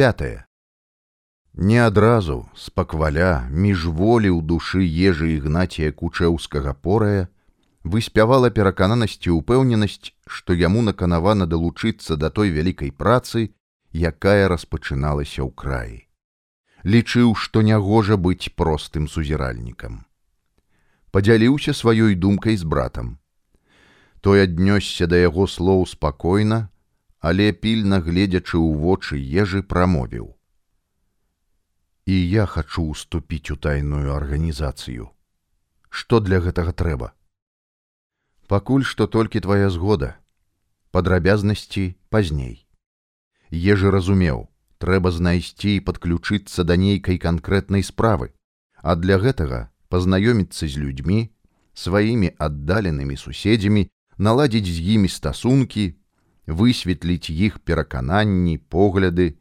пятое. Не адразу з пакваля міжволі ў душы ежы ігнація кучэўскага порая выспявала перакананасці ўпэўненасць што яму наканавана далучыцца да той вялікай працы якая распачыналася ў краі. Лічыў што нягожа быць простым сузіральнікам. Падзяліўся сваёй думкай з братам. Той аднёсся да яго слоў спакойна але пільна гледзячы ў вочы ежы прамовіў і я хачу уступіць у тайную арганізацыю. Што для гэтага трэба? Пакуль што толькі твая згода, падрабязнасці пазней. Ежы разумеў, трэба знайсці і падключыцца да нейкай канкрэтнай справы, а для гэтага пазнаёміцца з людзьмі, сваімі аддаленымі суседзямі, наладзіць з імі стасункі, высветліць іх перакананні, погляды,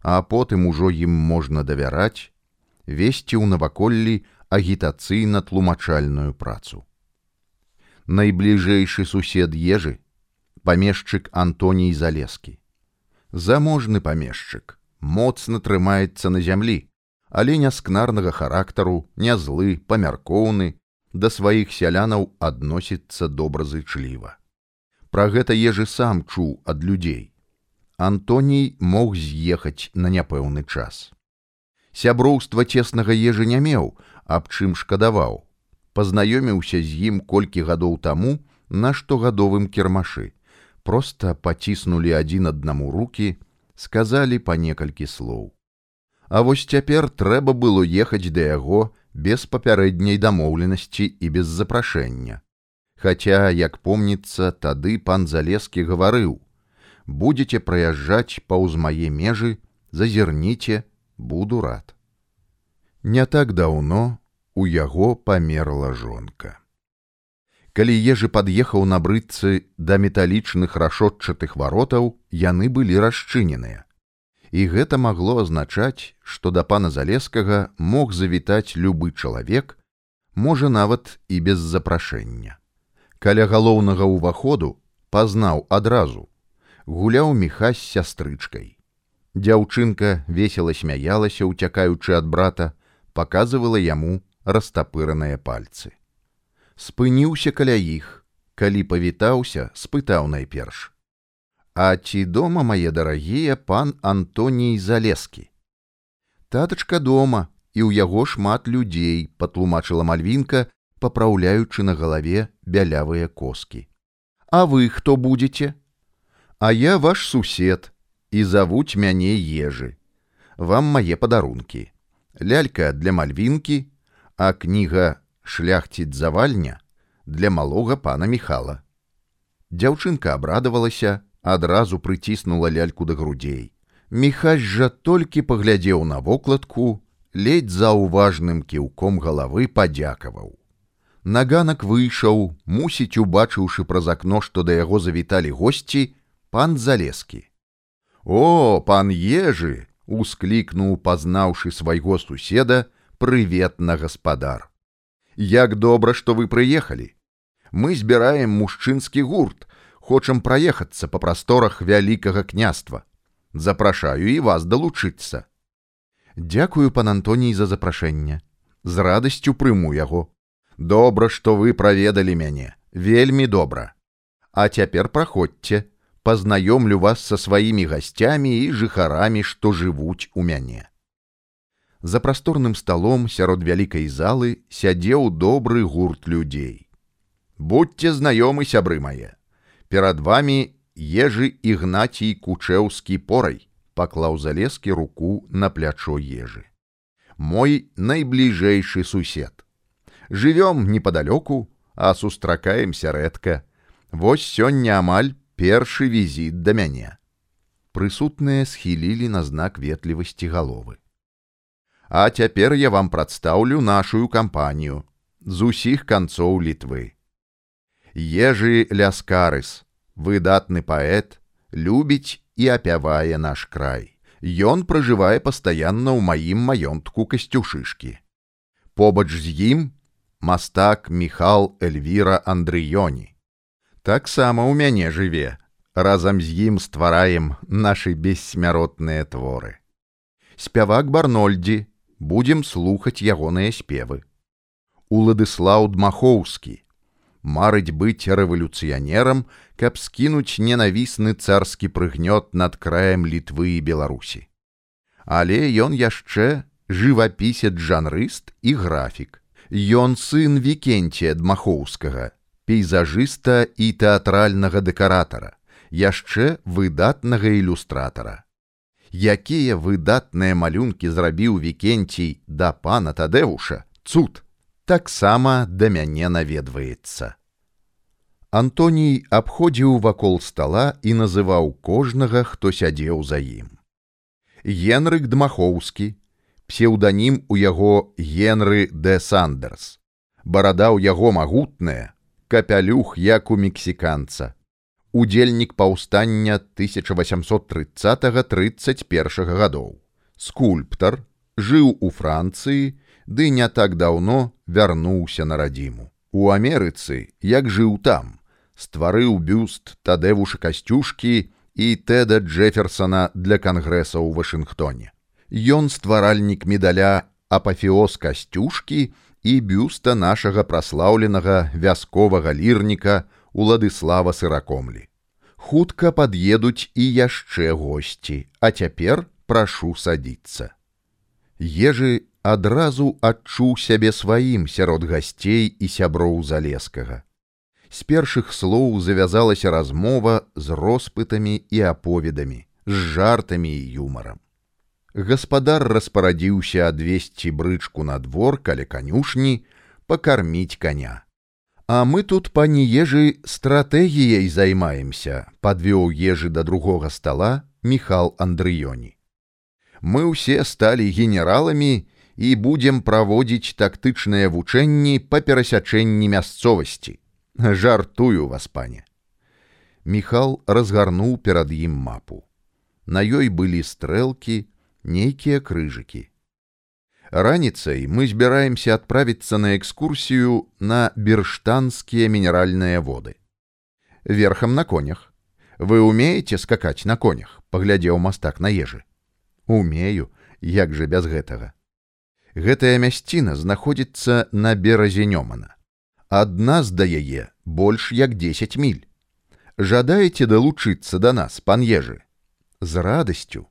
а потым ужо ім можна давяраць, весці ў наваколлі агітацыйна-тлумачальную працу. Найбліжэйшы сусед ежы памешчык Антоній залескі. Заможны памешчык моцна трымаецца на зямлі, але няскнарнага характару, не злы, памяркоўны, да сваіх сялянаў адносіцца добразычліва. Пра гэта ежы сам чуў ад людзей. Антоній мог з'ехаць на няпэўны час. Сяброўства цеснага ежы не меў, аб чым шкадаваў. Пазнаёміўся з ім колькі гадоў таму на штогадовым кірмашы. Проста паціснулі адзін аднаму руки, сказалі па некалькі слоў. А вось цяпер трэба было ехаць да яго без папярэдняй дамоўленасці і без запрашэння. Хаця, як помніцца, тады пан залескі гаварыў: будете праязджаць паўз мае межы, зазірніце, буду рад. Не так даўно у яго памерла жонка. Калі ежы пад'ехаў на брыдцы да металічных рашотчатых варотаў, яны былі расчыненыя. І гэта магло азначаць, што да пана залескага мог завітаць любы чалавек, можа нават і без запрашэння. Каля галоўнага ўваходу пазнаў адразу, гуляў міха з сястрычкай. Дзяўчынка весела смяялася, уцякаючы ад брата, показывала яму растапыраныя пальцы. Спыніўся каля іх, калі павітаўся, спытаў найперш: « А ці дома мае дарагія пан Антоній залескі. Татачка дома і ў яго шмат людзей, патлумачыла мальвінка, папраўляючы на галаве бялявыя коскі. А вы хто будзеце? А я ваш сусед і завуць мяне ежы. Вам мае падарункі. Лялька для мальвінкі, а кніга шляхціць завальня для малога пана Михала. Дзяўчынка абрадавалася, адразу прыціснула ляльку да грудзей. Міхась жа толькі паглядзеў на вокладку, ледзь заўважным кіўком галавы падзякаваў. Наганак выйшаў, мусіць, убачыўшы праз акно, што да яго завіталі госці, пан залескі. О пан ежы усклікнуў пазнаўшы свайго суседа прыветна гаспадар. Як добра што вы прыехалі. Мы збіраем мужчынскі гурт хочам праехацца па прасторах вялікага княства. Запрашаю і вас далучыцца дзякую пан антоній за запрашэнне. З радасцю прыму яго добра што вы праведалі мяне вельмі добра а цяпер праходзьце пазнаёмлю вас са сваімі гасцямі і жыхарамі, што жывуць у мяне. За прасторным сталом сярод вялікай залы сядзеў добры гурт людзей. Будьце знаёмы сябры мае. Перад вами ежы ігнацій кучэўскі порай, паклаў залескі руку на плячо ежы. Мой найбліжэйшы сусед. Жывём непадалёку, а сустракаемся рэдка. Вось сёння амаль першы візіт да мяне. Прысутныя схілілі на знак ветлівасці галовы. А цяпер я вам прадстаўлю нашу кампанію з усіх канцоў літвы. Ежы ляскарыс, выдатны паэт, любіць і апявае наш край. Ён пражывае пастаянна ў маім маёнтку касцюшышкі. Побач з ім мастак Михал Эльвіра Андрыёні таксама ў мяне жыве разам з ім ствараем нашы бессмяротныя творы. Спявак барнольдзі будзем слухаць ягоныя спевы. Уладыслаў дмахоўскі марыць быць рэвалюцыянерам каб скінуць ненавісны царскі прыгнёт над краем літвы і беларусі але ён яшчэ жывапісец жанрыст і графік ён сын вікенція дмахоўскага пейзажыста і тэатральнага дэкаратара яшчэ выдатнага ілюстратара. Якія выдатныя малюнкі зрабіў вікенцій да пана тадэуша цуд таксама да мяне наведваецца. Антоній абходзіў вакол стала і называў кожнага хто сядзеў за ім. Генрык дмахоўскі псеўданім у яго генры де сандерс барада ў яго магутная капялюх як у мексіканца удзельнік паўстання 1830-31 гадоў. Скульптар жыў у Францыі, ды не так даўно вярнуўся на радзіму. У Амерыцы, як жыў там, стварыў бюст тадэвуша касцюшкі і Тэда Джеферсона для кангрэса ў Вашынгтоне. Ён стваральнік медаля апафеоз касцюшкі і бюста нашага праслаўленага вясковага лірніка уладыслава сыракомлі. Хутка пад'едуць і яшчэ госці а цяпер прашу садіцца ежы адразу адчуў сябе сваім сярод гасцей і сяброў залескага. З першых слоў завязалася размова з роспытамі і аповедамі з жартамі і юмарам гаспадар распарадзіўся адвесці брычку на двор каля канюшні пакарміць коня А мы тут пані ежы стратэгіяй займаемся, подвёў ежы да другога стола Михал Андрыёні. Мы ўсе сталі генераламі і будзем праводзіць тактычныя вучэнні па перасячэнні мясцовасці. Жартую вас, пане. Михал разгарнуў перад ім мапу. На ёй былі стрэлкі, нейкія крыжыкі раніцай мы збіраемся адправіцца на экскурсію на берштанскія мінеральныя воды. Верхам на конях. Вы умееце скакаць на конях? Паглядзеў мастак на ежы умею як жа без гэтага. Гэтая мясціна знаходзіцца на беразе нёмана адна з да яе больш як 10 міль. Жадаеце далучыцца да нас пан ежы? З радасцю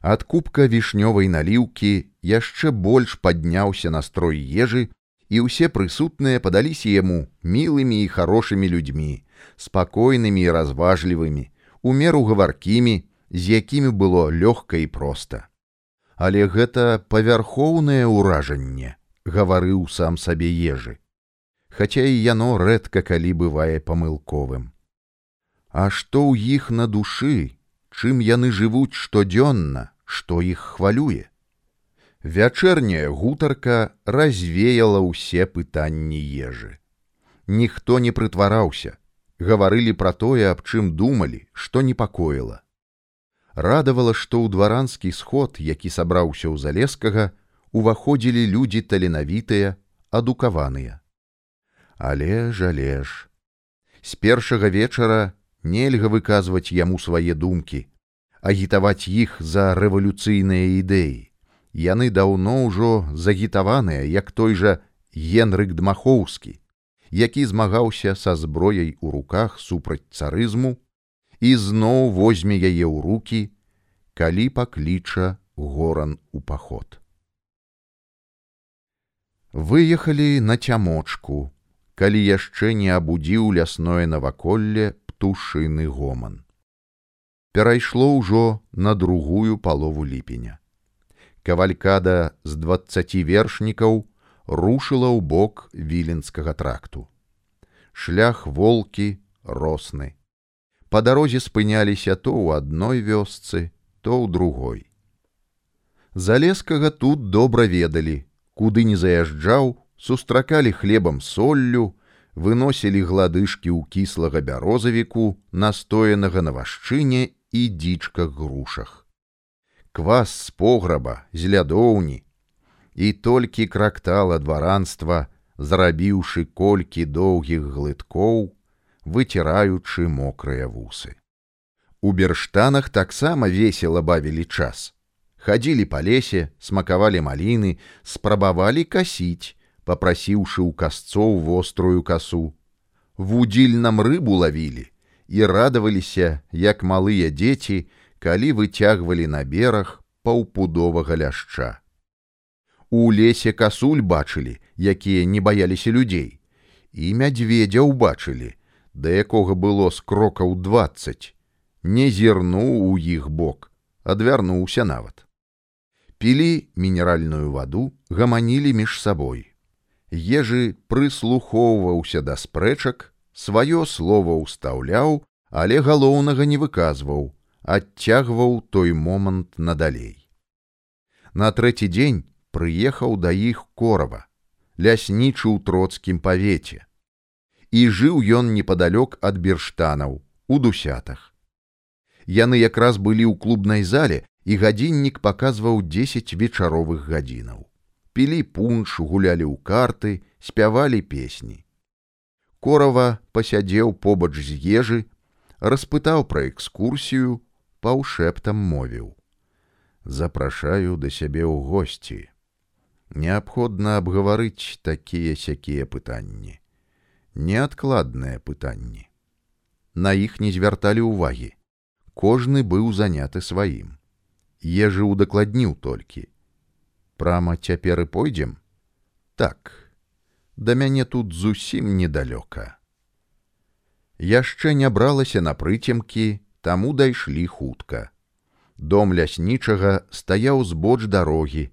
ад кубка вішнёвай наліўкі яшчэ больш падняўся настрой ежы і ўсе прысутныя падаліся яму мілымі і хорошымі людзьмі спакойнымі і разважлівымі у меру гаваркімі з якімі было лёгка і проста. Але гэта павярхоўнае ўражанне гаварыў сам сабе ежы. Хаця і яно рэдка калі бывае памылковым. А што ў іх на душы чым яны жывуць штодзённа, што іх хвалюе. Вячэрняя гутарка развеяла ўсе пытанні ежы. Ніхто не прытвараўся, гаварылі пра тое, аб чым думалі, што непакоіла. Радавала, што ў дваранскі сход, які сабраўся ў залескага, уваходзілі людзі таленавітыя, адукаваныя. Але жалеж. З першага вечара нельга выказваць яму свае думкі, агітаваць іх за рэвалюцыйныя ідэі. Яны даўно ўжо загітаваныя, як той жа Генрык Дмахоўскі, які змагаўся са зброяй у руках супраць царызму і зноў возьме яе ў руки, калі пакліча горан у паход. Выехалі на цямочку, калі яшчэ не абудзіў лясное наваколле птушыны гоман. Перайшло ўжо на другую палову ліпеня. Кавалькада з двадцаці вершнікаў рушыла ў бок віленскага тракту. Шлях волкі росны. Па дарозе спыняліся то ў адной вёсцы, то ў другой. Залескага тут добра ведалі, куды не заязджаў, сустракалі хлебам соллю, выносілі гладышкі ў кіслага бярозавіку, настоянага на вашчыне і дзічках грушах. Квас з пограба, з лядоўні, і толькі крактала дваранства, зрабіўшы колькі доўгіх глыткоў, выціраючы мокрыя вусы. У берштанах таксама весела бавілі час. хадзілі па лесе, смакавалі маліны, спрабавалі касіць, попрасіўшы ў касцоў вострую касу. Вудзільнам рыбу лавілі і радаваліся, як малыя дзеці, калі выцягвалі на бераг паўпудовага ляшча. У лесе касуль бачылі, якія не баяліся людзей, і мядзведзя ўбачылі, да якога было з крокаў двадцать, не зірнуў у іх бок, адвярнуўся нават. Пілі мінеральную ваду, гаманілі між сабой. Ежы прыслухоўваўся да спрэчак, сваё слова ўстаўляў, але галоўнага не выказваў, адцягваў той момант надалей. На трэці дзень прыехаў да іх корава, ляснічы ў троцкім павеце. І жыў ён непадалёк ад берштанаў у дусятах. Яны якраз былі ў клубнай зале, і гадзіннік паказваў дзесяць вечаровых гадзінаў. Пілі пунш, гулялі ў карты, спявалі песні. Корава пасядзеў побач з ежы, распытаў пра экскурсію, паўшэптам мовіў: запрашаю да сябе ў госці. Неабходна абгаварыць такія сякія пытанні. Неадкладныя пытанні. На іх не звярталі ўвагі. Кожны быў заняты сваім. Ежы удакладніў толькі. Прама цяпер і пойдзем? Так, да мяне тут зусім недалёка. Яшчэ не бралася на прыцемкі, таму дайшлі хутка. Дом ляснічага стаяў збоч дарогі,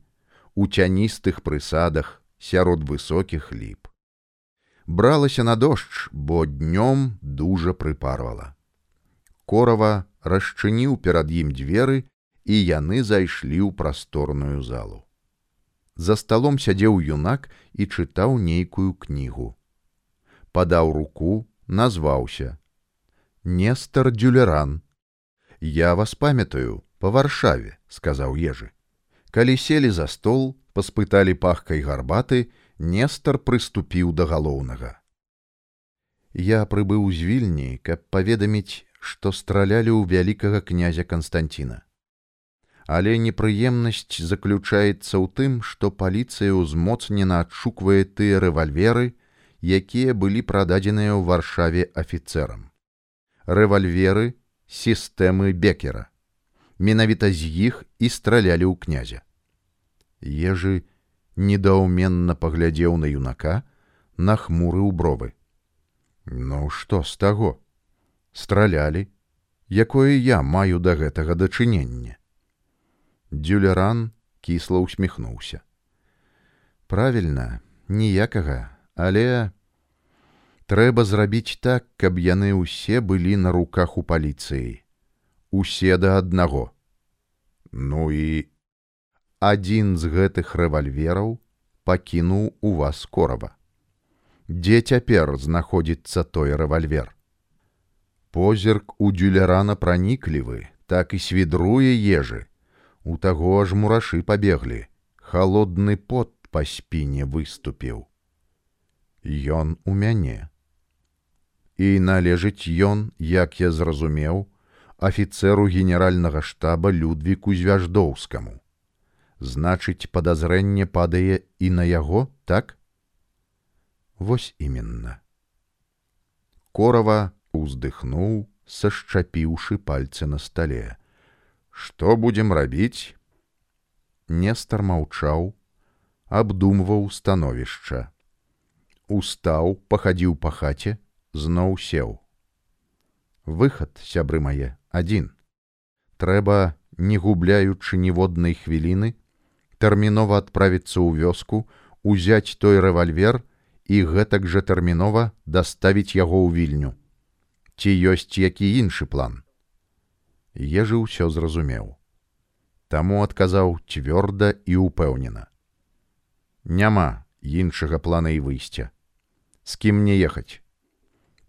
у цяністых прысадах сярод высокіх ліп. Бралася на дождж, бо днём дужа прыпарвала. Корава расчыніў перад ім дзверы, і яны зайшлі ў прасторную залу. За сталом сядзеў юнак і чытаў нейкую кнігу. Падаў руку, назваўся: Нестар Дюлеран. Я вас памятаю по варшаве, сказаў ежы. Калі селі за стол, паспыталі пахкай гарбаты, Нестар прыступіў да галоўнага. Я прыбыў з вільні, каб паведаміць, што стралялі ў вялікага князя Канстанціна. Але непрыемнасць заключаецца ў тым, што паліцыя ўзмоцнена адшуквае тыя рэвальверы, якія былі прададзеныя ў варшаве афіцэрам рэвальверы сістэмы бекера. Менавіта з іх і стралялі ў князя. Ежы недаўменна паглядзеў на юнака, нахмурыў бровы. Ну што з таго? Стралялі, якое я маю да гэтага дачынення. Дюлеран кісла усміхнуўся. Правільна, ніякага, але трэба зрабіць так каб яны ўсе былі на руках у паліцыі. Усе да аднаго. Ну і адзін з гэтых рэвальвераў пакінуў у вас корава. Дзе цяпер знаходзіцца той рэвальвер? Позірк у дюлерана праніклівы так і свідруе ежы у таго ж мурашы пабеглі холодны пот па спіне выступіў ён у мяне і належыць ён, як я зразумеў, афіцэру генеральнага штаба людвіку звяждоўскаму. Значыць, падазрэнне падае і на яго так? Вось іменна. Корава уздыхнуў, сашчапіўшы пальцы на стале. Што будзем рабіць? Нестар маўчаў, абдумваў становішча. Устаў, пахадзіў па хаце, зноў сеў. Выхад сябры мае адзін. Трэба, не губляючы ніводнай хвіліны, тэрмінова адправіцца ў вёску, узяць той рэвальвер і гэтак жа тэрмінова даставіць яго ў вільню. Ці ёсць які іншы план. Ежы ўсё зразумеў. Таму адказаў цвёрда і ўпэўнена. Няма іншага плана і выйсця. З кім мне ехаць?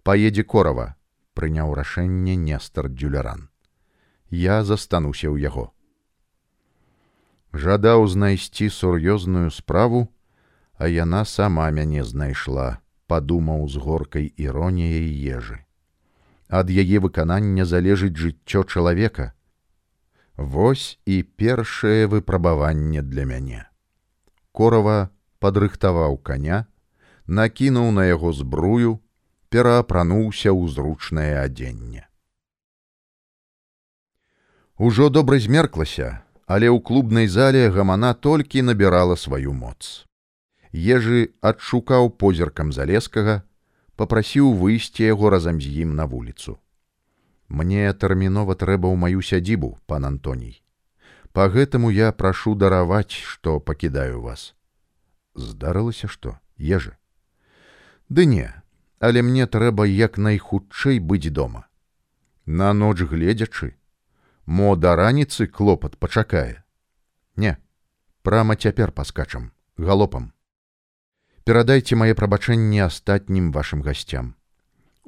паедзе корава прыняў рашэнне нестар дюляран я застануся ў яго жадаў знайсці сур'ёзную справу а яна сама мяне знайшла падумаў з горкай іроніяй ежы ад яе выканання залежыць жыццё чалавека Вось і першае выпрабаванне для мяне. Корава падрыхтаваў каня, накінуў на яго збрую, пераапрануўся ў зручнае адзенне. Ужо добра змерклася, але ў клубнай зале гамана толькі набірала сваю моц. Ежы адшукаў позіркам залескага, попрасіў выйсці яго разам з ім на вуліцу. Мне тэрмінова трэба ў маю сядзібу, пан Антоній. Па гэтаму я прашу дараваць, што пакідаю вас. Здарылася што, ежа. Ды не, але мне трэба як найхутчэй быць дома. На ноч гледзячы, мо да раніцы клопат пачакае. Не, прама цяпер паскачам, галопам. Перадайце мае прабачэнні астатнім вашым гасцям.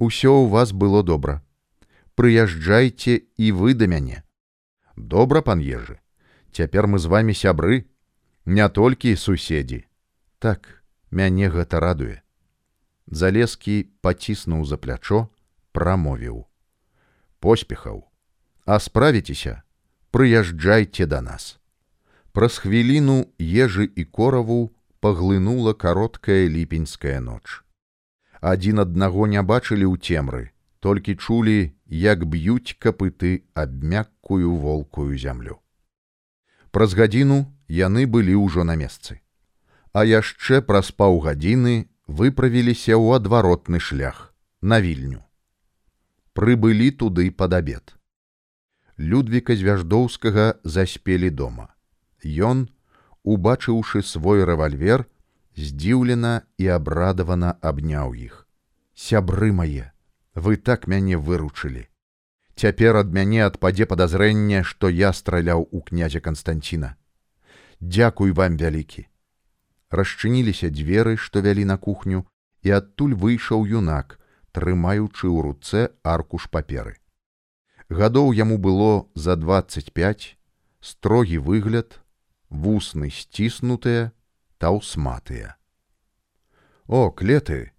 Усё ў вас было добра прыязджайце і вы да мяне. Добра, пан ежы, цяпер мы з вами сябры, не толькі суседзі. Так, мяне гэта радуе. Залескі паціснуў за плячо, прамовіў: Поспехаў, а справіцеся, прыязджайце да нас. Праз хвіліну ежы і кораву паглынула кароткая ліпеньская ноч. Адзін аднаго не бачылі ў цемры, толькі чулі, як б'юць капыты аб мяккую волкую зямлю. Праз гадзіну яны былі ўжо на месцы. А яшчэ праз паўгадзіны выправіліся ў адваротны шлях на вільню. Прыбылі туды пад абед. Людвіка звяждоўскага заспелі дома. Ён, убачыўшы свой рэвальвер, здзіўлена і абрадавана абняў іх. Сябры мае, вы так мяне выручылі. Цяпер ад мяне адпадзе падазрэнне, што я страляў у князя Канстанціна. Дякуй вам вялікі. Расчыніліся дзверы, што вялі на кухню, і адтуль выйшаў юнак, трымаючы ў руцэ аркуш паперы. Гадоў яму было за 25, строгі выгляд, вусны сціснутыя, таўсматыя. О, клеты,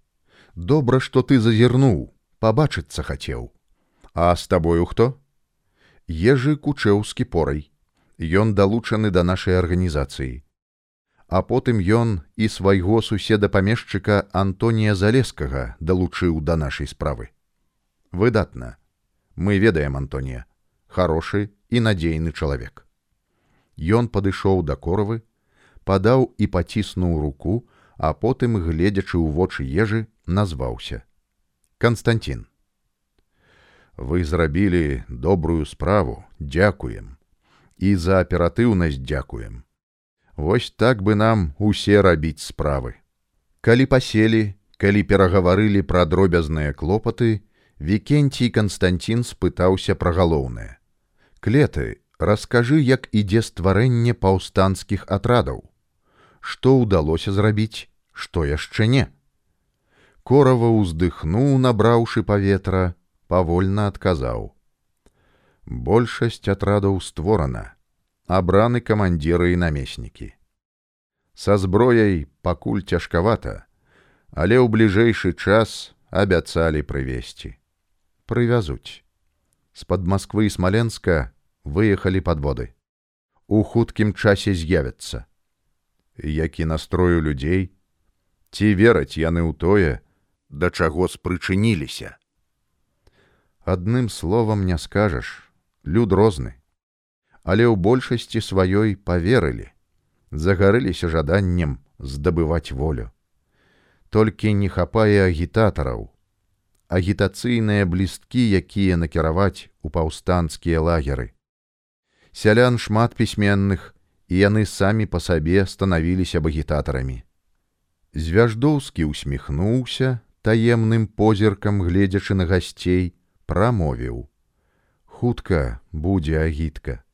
добра, што ты зазірнуў, пабачыцца хацеў. А з табою хто? Ежы кучэўскі порай. Ён далучаны да нашай арганізацыі. А потым ён і свайго суседа памешчыка Антонія Залескага далучыў да нашай справы. Выдатна. Мы ведаем Антонія, хорошы і надзейны чалавек. Ён падышоў да коравы, падаў і паціснуў руку, а потым, гледзячы ў вочы ежы, назваўся. Константин. Вы зрабілі добрую справу, дзякуем. І за аператыўнасць дзякуем. Вось так бы нам усе рабіць справы. Калі паселі, калі перагаварылі пра дробязныя клопаты, Вкенцій Канстантин спытаўся пра галоўнае. Клеты, раскажы, як ідзе стварэнне паўстанцкіх атрадаў. Што ўдалося зрабіць, што яшчэ не. Корава ўздыхнуў набраўшы паветра павольна адказаў большасць атрадаў створана абраны камандзіры і намеснікі са зброяй пакуль цяжкавата але ў бліжэйшы час абяцалі прывесці прывязуць з-пад москвы і смаленска выехалі падводы у хуткім часе з'явяцца які настрою людзей ці вераць яны ў тое да чаго спрычыніліся. Адным словам не скажаш, люд розны, але ў большасці сваёй поверылі, загарыліся жаданнем здабываць волю. Толькі не хапае агітатараў, агітацыйныя блісткі, якія накіраваць у паўстанцкія лагеры. Сялян шмат пісьменных, і яны самі па сабе станавіліся агітатарамі. Звяждоўскі усміхнуўся, таемным позіркам гледзячы на гасцей прамовіў. Хутка будзе агітка.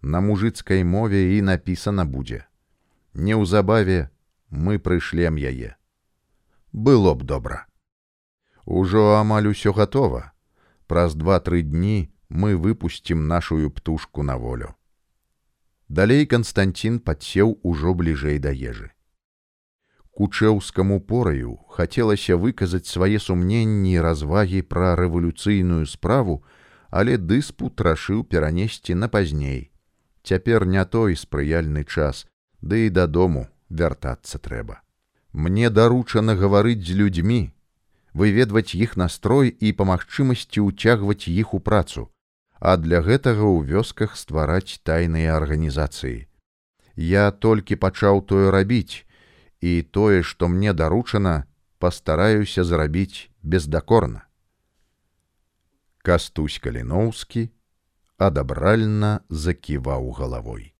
На мужыцкай мове і напісана будзе. Неўзабаве мы прышлем яе. Было б добра. Ужо амаль усё гатова. Праз два-тры дні мы выпусцім нашую птушку на волю. Далей канстантин падсеў ужо бліжэй да ежы кучэўскаму пораю хацелася выказаць свае сумненні развагі пра рэвалюцыйную справу, але дыспут рашыў перанесці на пазней цяпер не той спрыяльны час, ды і дадому вяртацца трэба. Мне даручана гаварыць з людзьмі, выведваць іх настрой і па магчымасці ўцягваць іх у працу, а для гэтага ў вёсках ствараць тайныя арганізацыі. Я толькі пачаў тое рабіць, і тое, што мне даручана, пастараюся зрабіць бездакорна. Кастусь каліноўскі адабральна заківаў галавой.